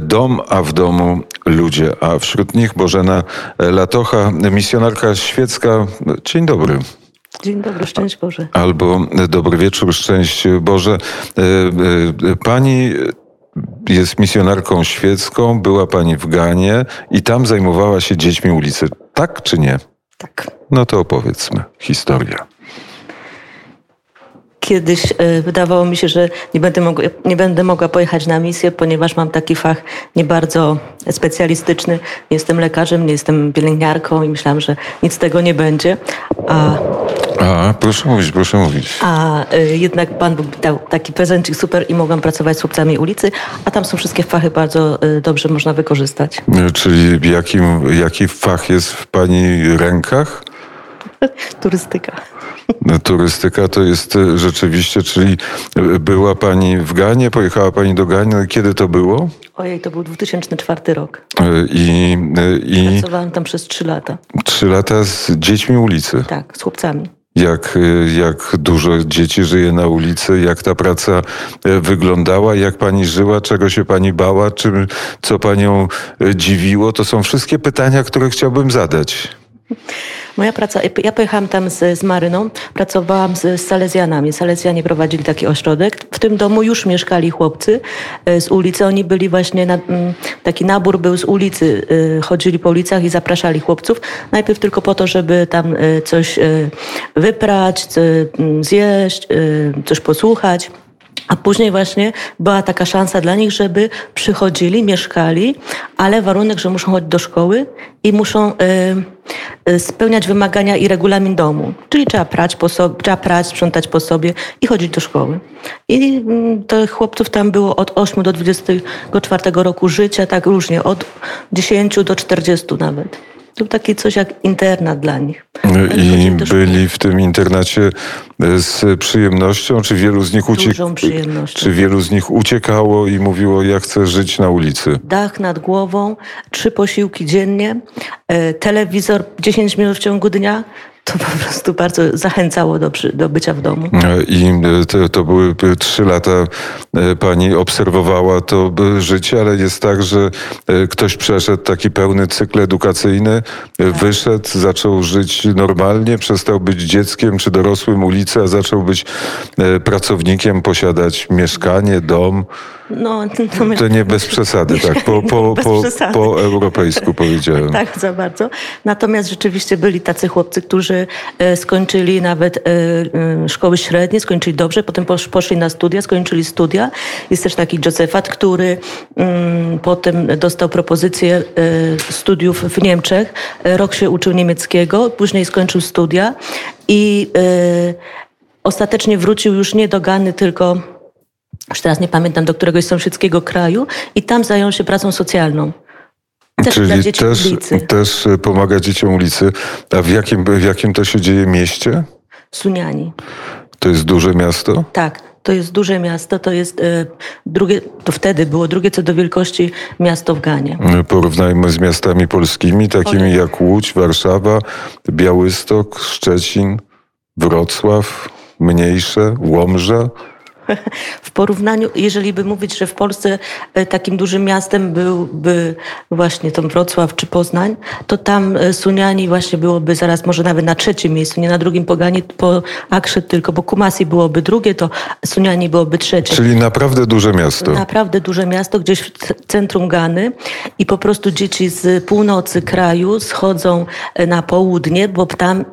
Dom, a w domu ludzie, a wśród nich Bożena Latocha, misjonarka świecka. Dzień dobry. Dzień dobry, szczęść Boże. Albo dobry wieczór, szczęść Boże. E, e, pani jest misjonarką świecką, była pani w Ganie i tam zajmowała się dziećmi ulicy. Tak czy nie? Tak. No to opowiedzmy. Historia kiedyś e, wydawało mi się, że nie będę, mogła, nie będę mogła pojechać na misję, ponieważ mam taki fach nie bardzo specjalistyczny. Nie jestem lekarzem, nie jestem pielęgniarką i myślałam, że nic z tego nie będzie. A, a proszę mówić, proszę mówić. A y, jednak Pan Bóg dał taki prezencik super i mogłam pracować z chłopcami ulicy, a tam są wszystkie fachy bardzo y, dobrze można wykorzystać. Czyli jakim, jaki fach jest w Pani rękach? Turystyka. No, turystyka to jest e, rzeczywiście, czyli e, była Pani w Ganie, pojechała Pani do. No, kiedy to było? Ojej, to był 2004 rok. E, I, i Pracowałam tam przez trzy lata. Trzy lata z dziećmi ulicy? Tak, z chłopcami. Jak, jak dużo dzieci żyje na ulicy, jak ta praca wyglądała, jak pani żyła, czego się pani bała, czym, co panią dziwiło, to są wszystkie pytania, które chciałbym zadać. Moja praca, ja pojechałam tam z, z Maryną, pracowałam z, z Salezjanami. Salezjanie prowadzili taki ośrodek. W tym domu już mieszkali chłopcy e, z ulicy. Oni byli właśnie, na, mm, taki nabór był z ulicy. E, chodzili po ulicach i zapraszali chłopców. Najpierw tylko po to, żeby tam e, coś wyprać, mm, zjeść, coś posłuchać. A później właśnie była taka szansa dla nich, żeby przychodzili, mieszkali, ale warunek, że muszą chodzić do szkoły i muszą y, y, spełniać wymagania i regulamin domu. Czyli trzeba prać, po sobie, trzeba prać, sprzątać po sobie i chodzić do szkoły. I y, tych chłopców tam było od 8 do 24 roku życia, tak różnie, od 10 do 40 nawet. To taki coś jak internat dla nich. I byli w tym internacie e, z przyjemnością, czy wielu z nich uciekało? Czy wielu z nich uciekało i mówiło, ja chcę żyć na ulicy? Dach nad głową, trzy posiłki dziennie, e, telewizor 10 minut w ciągu dnia, to po prostu bardzo zachęcało do, do bycia w domu. I e, to, to, były trzy lata, pani obserwowała to życie, ale jest tak, że e, ktoś przeszedł taki pełny cykl edukacyjny, tak. wyszedł, zaczął żyć normalnie, przestał być dzieckiem czy dorosłym ulicy, a zaczął być pracownikiem, posiadać mieszkanie, dom. No, to, to nie bez przesady, tak, po, po, po, po europejsku powiedziałem. Tak, za bardzo. Natomiast rzeczywiście byli tacy chłopcy, którzy e, skończyli nawet e, e, szkoły średnie, skończyli dobrze, potem poszli na studia, skończyli studia. Jest też taki Józefat, który mm, potem dostał propozycję studiów w Niemczech. Rok się uczył niemieckiego, później skończył studia i ostatecznie wrócił już nie do Gany, tylko już teraz nie pamiętam, do któregoś sąsiedzkiego kraju i tam zajął się pracą socjalną. Też Czyli też, ulicy. też pomaga dzieciom ulicy. A w jakim, w jakim to się dzieje mieście? Suniani. To jest duże miasto? Tak, to jest duże miasto, to jest e, drugie, to wtedy było drugie co do wielkości miasto w Ganie. Porównajmy z miastami polskimi, takimi jak Łódź, Warszawa, Białystok, Szczecin, Wrocław, mniejsze, Łomża. w porównaniu, jeżeli by mówić, że w Polsce e, takim dużym miastem byłby właśnie tam Wrocław czy Poznań, to tam e, Suniani właśnie byłoby zaraz może nawet na trzecim miejscu, nie na drugim poganie, po Akrzyt tylko, bo Kumasi byłoby drugie, to Suniani byłoby trzecie. Czyli naprawdę duże miasto. Naprawdę duże miasto, gdzieś w centrum Gany i po prostu dzieci z północy kraju schodzą e, na południe, bo tam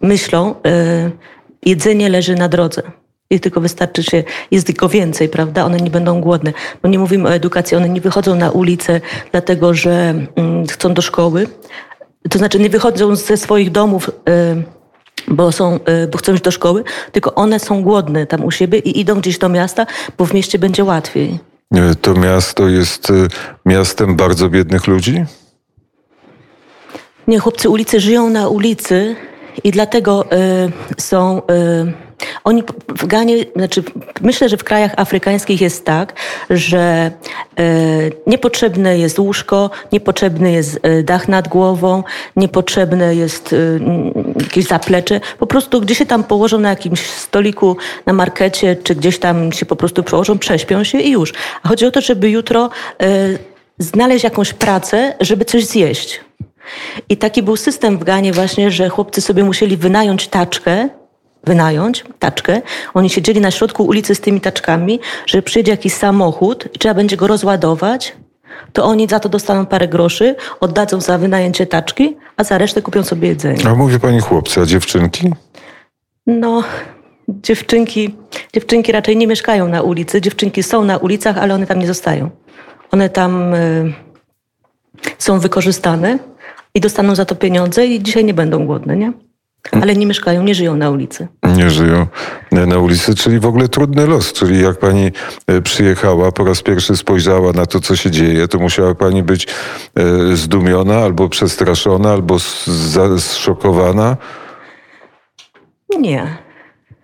myślą, jedzenie leży na drodze. I tylko wystarczy się, jest tylko więcej, prawda? One nie będą głodne. Bo nie mówimy o edukacji, one nie wychodzą na ulicę dlatego, że mm, chcą do szkoły. To znaczy nie wychodzą ze swoich domów, y, bo, są, y, bo chcą iść do szkoły, tylko one są głodne tam u siebie i idą gdzieś do miasta, bo w mieście będzie łatwiej. To miasto jest y, miastem bardzo biednych ludzi? Nie, chłopcy ulicy żyją na ulicy i dlatego są Oni w Ganie, znaczy myślę, że w krajach afrykańskich jest tak, że e, niepotrzebne jest łóżko, niepotrzebny jest e, dach nad głową, niepotrzebne jest e, jakieś zaplecze. Po prostu gdzieś się tam położą na jakimś stoliku na markecie, czy gdzieś tam się po prostu przełożą, prześpią się i już. A chodzi o to, żeby jutro znaleźć jakąś pracę, żeby coś zjeść. I taki był system w Ganie właśnie, że chłopcy sobie musieli wynająć taczkę, wynająć taczkę. Oni siedzieli na środku ulicy z tymi taczkami, że przyjedzie jakiś samochód i trzeba będzie go rozładować, to oni za to dostaną parę groszy, oddadzą za wynajęcie taczki, a za resztę kupią sobie jedzenie. A mówi pani chłopcy, a dziewczynki? No, dziewczynki, dziewczynki raczej nie mieszkają na ulicy. Dziewczynki są na ulicach, ale one tam nie zostają. One tam y, są wykorzystane i dostaną za to pieniądze i dzisiaj nie będą głodne, nie? Ale nie mieszkają, nie żyją na ulicy. Nie żyją na ulicy, czyli w ogóle trudny los. Czyli jak pani e, przyjechała, po raz pierwszy spojrzała na to, co się dzieje, to musiała pani być e, zdumiona, albo przestraszona, albo zszokowana. Nie.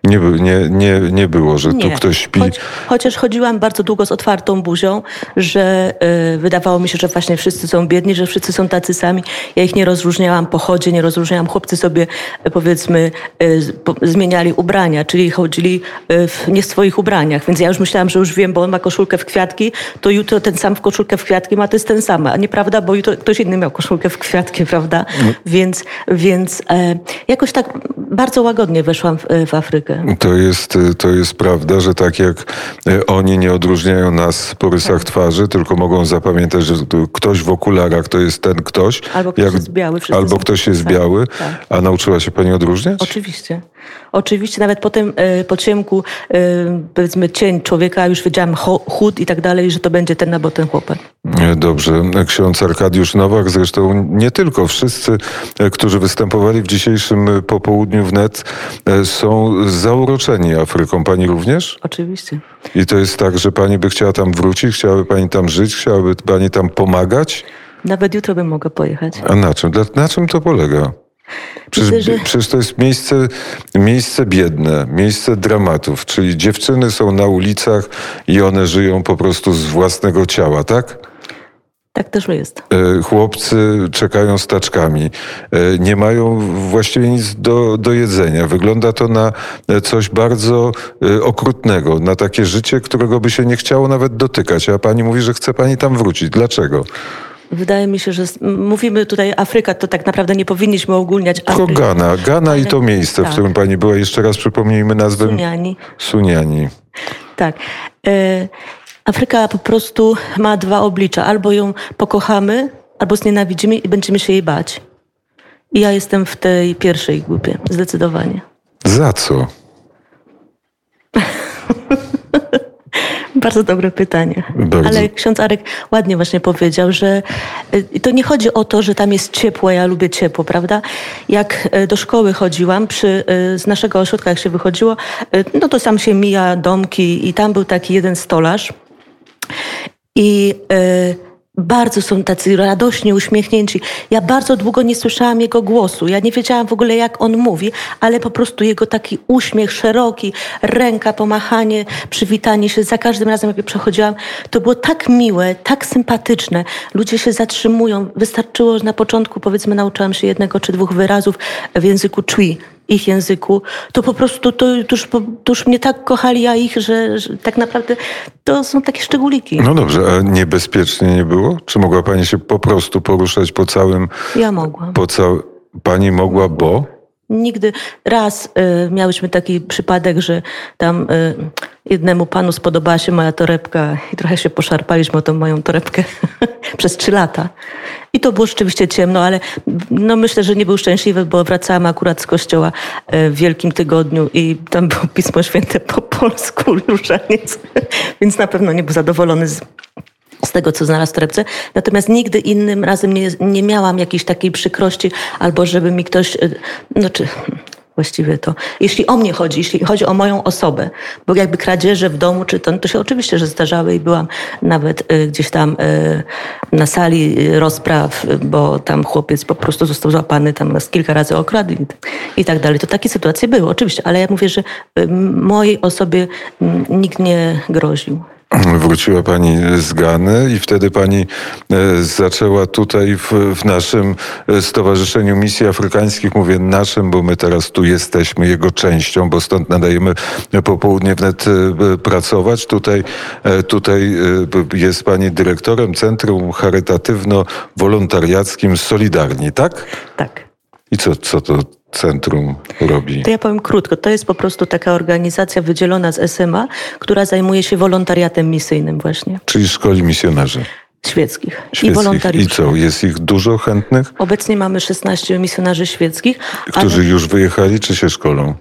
Nie, nie, nie, nie było, że tu Nie. ktoś śpi. Choć, chociaż chodziłam bardzo długo z otwartą buzią, że y, wydawało mi się, że właśnie wszyscy są biedni, że wszyscy są tacy sami. Ja ich nie rozróżniałam po chodzie, nie rozróżniałam. Chłopcy sobie y, powiedzmy y, po, zmieniali ubrania, czyli chodzili y, w nie swoich ubraniach. Więc ja już myślałam, że już wiem, bo on ma koszulkę w kwiatki, to jutro ten sam w koszulkę w kwiatki ma, to jest ten sam. A nieprawda, bo jutro ktoś inny miał koszulkę w kwiatki, prawda? Więc, więc e, jakoś tak bardzo łagodnie weszłam w, w Afrykę. To jest, to jest prawda, że tak jak e, oni nie odróżniają nas po rysach twarzy, tylko mogą zapamiętać, że to ktoś w okularach to jest ten ktoś. Albo ktoś jest biały, Albo ktoś jest sami. biały. Tak. A nauczyła się pani odróżniać? Oczywiście. Oczywiście, nawet po tym e, po ciemku, e, powiedzmy cień człowieka, już wiedziałam chód i tak dalej, że to będzie ten albo ten chłopak. E, Dobrze. Ksiądz Arkadiusz Nowak, zresztą nie tylko. Wszyscy, którzy występowali w dzisiejszym popołudniu wnet, e, są zauroczeni Afryką. Pani również? Oczywiście. I to jest tak, że pani by chciała tam wrócić, chciałaby pani tam żyć, chciałaby pani tam pomagać? Nawet jutro bym mogła pojechać. A na czym? Na czym to polega? Przecież, Myślę, że- przecież to jest miejsce, miejsce biedne, miejsce dramatów, czyli dziewczyny są na ulicach i one żyją po prostu z własnego ciała, tak? Tak też jest. E, Chłopcy czekają z taczkami, e, nie mają właściwie nic do, do jedzenia. Wygląda to na e, coś bardzo okrutnego, na takie życie, którego by się nie chciało nawet dotykać. A pani mówi, że chce pani tam wrócić. Dlaczego? Wydaje mi się, że mówimy tutaj Afryka, to tak naprawdę nie powinniśmy ogólniać Tylko Afryki. Gana. Gana i to miejsce, w tak. którym pani była. Jeszcze raz przypomnijmy nazwę. Suniani. Suniani. Tak. E, Afryka po prostu ma dwa oblicza. Albo ją pokochamy, albo znienawidzimy i będziemy się jej bać. I ja jestem w tej pierwszej grupie, zdecydowanie. Za co? Bardzo dobre pytanie. Bardzo. Ale ksiądz Arek ładnie właśnie powiedział, że y, to nie chodzi o to, że tam jest ciepło, ja lubię ciepło, prawda? Jak y, do szkoły chodziłam, przy, y, z naszego ośrodka jak się wychodziło, no to tam się mija domki i tam był taki jeden stolarz i y, bardzo są tacy radośnie uśmiechnięci. Ja bardzo długo nie słyszałam jego głosu. Ja nie wiedziałam w ogóle, jak on mówi, ale po prostu jego taki uśmiech szeroki, ręka, pomachanie, przywitanie się za każdym razem, jak przechodziłam, to było tak miłe, tak sympatyczne. Ludzie się zatrzymują. Wystarczyło, że na początku, powiedzmy, nauczyłam się jednego czy dwóch wyrazów w języku Chui ich języku, to po prostu to, to, już, to już mnie tak kochali, ja ich, że, że tak naprawdę to są takie szczególiki. No dobrze, a niebezpiecznie nie było? Czy mogła pani się po prostu poruszać po całym... Ja mogłam. Po cał... Pani mogła, bo? Nigdy. Raz y, miałyśmy taki przypadek, że tam y, jednemu panu spodobała się moja torebka i trochę się poszarpaliśmy o tą moją torebkę przez trzy lata. I to było rzeczywiście ciemno, ale no myślę, że nie był szczęśliwy, bo wracałam akurat z kościoła y, w Wielkim Tygodniu i tam było Pismo Święte po polsku, różaniec, więc na pewno nie był zadowolony z z tego, co znalazł w torebce. Natomiast nigdy innym razem nie, nie miałam jakiejś takiej przykrości, albo żeby mi ktoś, y, znaczy, właściwie to. Jeśli o mnie chodzi, jeśli chodzi o moją osobę, bo jakby kradzieże w domu, czy to, no to się oczywiście, że zdarzały i byłam nawet y, gdzieś tam y, na sali rozpraw, bo tam chłopiec po prostu został złapany, tam nas kilka razy okradł i, i tak dalej. To takie sytuacje były, oczywiście, ale ja mówię, że y, mojej osobie nikt nie groził. Wróciła pani z Gany i wtedy pani e, zaczęła tutaj w, w naszym e, Stowarzyszeniu Misji Afrykańskich, mówię naszym, bo my teraz tu jesteśmy jego częścią, bo stąd nadajemy popołudnie wnet e, pracować. Tutaj, tutaj jest pani dyrektorem Centrum Charytatywno-Wolontariackim Solidarni, tak? Tak. I co, co to centrum robi? To ja powiem krótko. To jest po prostu taka organizacja wydzielona z SMA, która zajmuje się wolontariatem misyjnym właśnie, Czyli szkoli misjonarzy świeckich, i świeckich. I wolontariuszy. co, jest ich dużo chętnych? Obecnie mamy 16 misjonarzy świeckich, Którzy już wyjechali, czy się szkolą?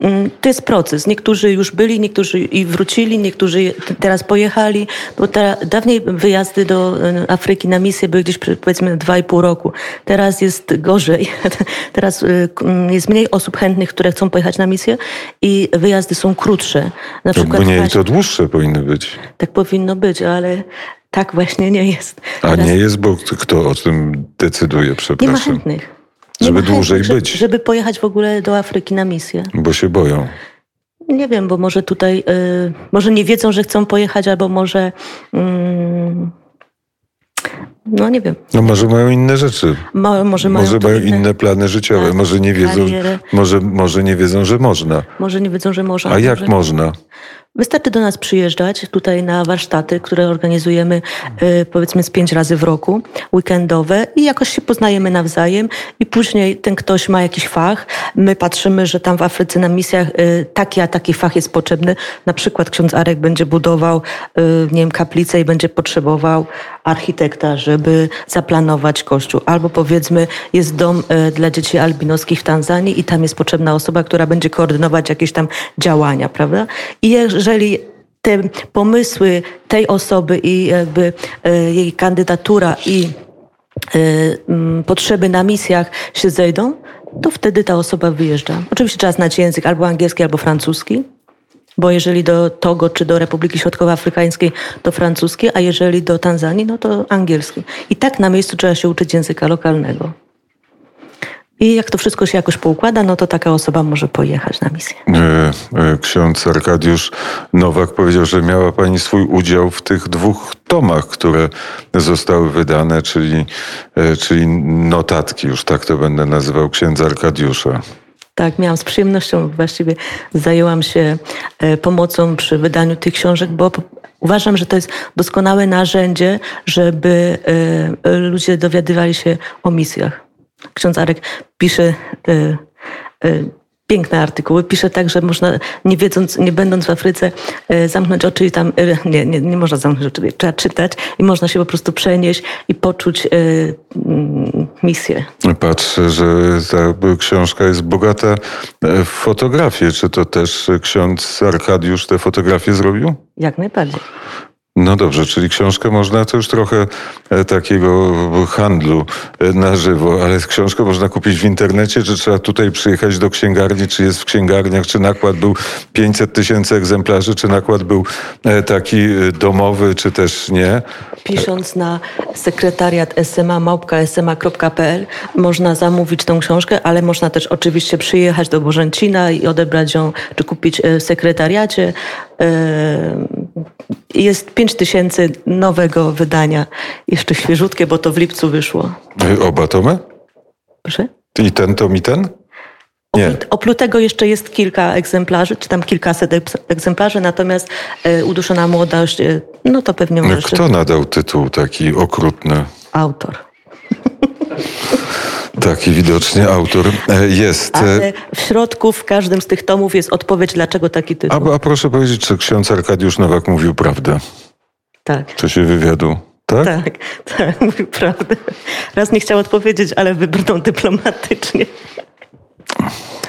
Mm, To jest proces. Niektórzy już byli, niektórzy i wrócili, niektórzy teraz pojechali. Bo dawniej wyjazdy do e, Afryki na misję były gdzieś powiedzmy dwa i pół roku. Teraz jest gorzej. Teraz y, mm, jest mniej osób chętnych, które chcą pojechać na misję i wyjazdy są krótsze. Na To, przykład właśnie- to dłuższe powinny być. tak powinno być, ale tak właśnie nie jest. A Teraz nie jest, bo kto o tym decyduje, nie ma przepraszam. chętnych. Żeby chętnych, dłużej żeby- być. Żeby pojechać w ogóle do Afryki na misję. Bo się boją. Nie wiem, bo może tutaj, y, może nie wiedzą, że chcą pojechać, albo może, mm, no nie wiem, No może mają inne rzeczy. Ma, może mają, Może mają inne plany życiowe. tak, Może nie wiedzą, może, może nie wiedzą, że można. może nie wiedzą, że można. A jak może... można? Wystarczy do nas przyjeżdżać tutaj na warsztaty, które organizujemy y, powiedzmy z pięć razy w roku, weekendowe i jakoś się poznajemy nawzajem i później ten ktoś ma jakiś fach. My patrzymy, że tam w Afryce na misjach y, taki a taki fach jest potrzebny. Na przykład ksiądz Arek będzie budował y, nie wiem, kaplicę i będzie potrzebował architekta, żeby zaplanować kościół. Albo powiedzmy jest dom dla dzieci albinoskich w Tanzanii i tam jest potrzebna osoba, która będzie koordynować jakieś tam działania, prawda? I jeżeli te pomysły tej osoby i jakby e, jej kandydatura i e, potrzeby na misjach się zejdą, to wtedy ta osoba wyjeżdża. Oczywiście trzeba znać język albo angielski, albo francuski. Bo jeżeli do Togo czy do Republiki Środkowoafrykańskiej, to francuski, a jeżeli do Tanzanii, no to angielski. I tak na miejscu trzeba się uczyć języka lokalnego. I jak to wszystko się jakoś poukłada, no to taka osoba może pojechać na misję. E, e, Ksiądz Arkadiusz Nowak powiedział, że miała pani swój udział w tych dwóch tomach, które zostały wydane, czyli, e, czyli notatki, już tak to będę nazywał księdza Arkadiusza. Tak, miałam z przyjemnością, właściwie zajęłam się pomocą przy wydaniu tych książek, bo uważam, że to jest doskonałe narzędzie, żeby ludzie dowiadywali się o misjach. Ksiądz Arek pisze e, e, piękne artykuły, pisze tak, że można, nie wiedząc, nie będąc w Afryce, e, zamknąć oczy i tam, e, nie, nie, nie można zamknąć oczy, trzeba czytać i można się po prostu przenieść i poczuć e, mm, misję. Patrzę, że ta książka jest bogata e, w fotografie. Czy to też ksiądz Arkadiusz te fotografie zrobił? Jak najbardziej. No dobrze, czyli książkę można, to już trochę e, takiego handlu e, na żywo, ale książkę można kupić w internecie, czy trzeba tutaj przyjechać do księgarni, czy jest w księgarniach, czy nakład był 500 tysięcy egzemplarzy, czy nakład był e, taki domowy, czy też nie. Pisząc na sekretariat sma małpka sma.pl można zamówić tą książkę, ale można też oczywiście przyjechać do Bożęcina i odebrać ją, czy kupić w sekretariacie. Jest 5 tysięcy nowego wydania, jeszcze świeżutkie, bo to w lipcu wyszło. Oba tomy? Proszę? I ten tom, i ten? Nie. Oprócz- Oprócz tego jeszcze jest kilka egzemplarzy, czy tam kilkaset egz- egzemplarzy, natomiast e, Uduszona Młodość, e, no to pewnie No, może Kto nadał tytuł taki okrutny? autor. Taki widocznie autor e, jest. Ale w środku, w każdym z tych tomów jest odpowiedź, dlaczego taki tytuł. A, a proszę powiedzieć, czy ksiądz Arkadiusz Nowak mówił prawdę Tak. w czasie wywiadu? Tak? Tak, tak, mówił prawdę. Raz nie chciał odpowiedzieć, ale wybrnął dyplomatycznie.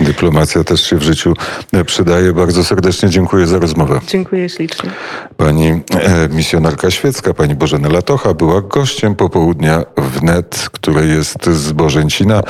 Dyplomacja też się w życiu e, przydaje. Bardzo serdecznie dziękuję za rozmowę. Dziękuję ślicznie. Pani e, misjonarka świecka, pani Bożena Latocha była gościem popołudnia wnet, które jest z Bożęcina.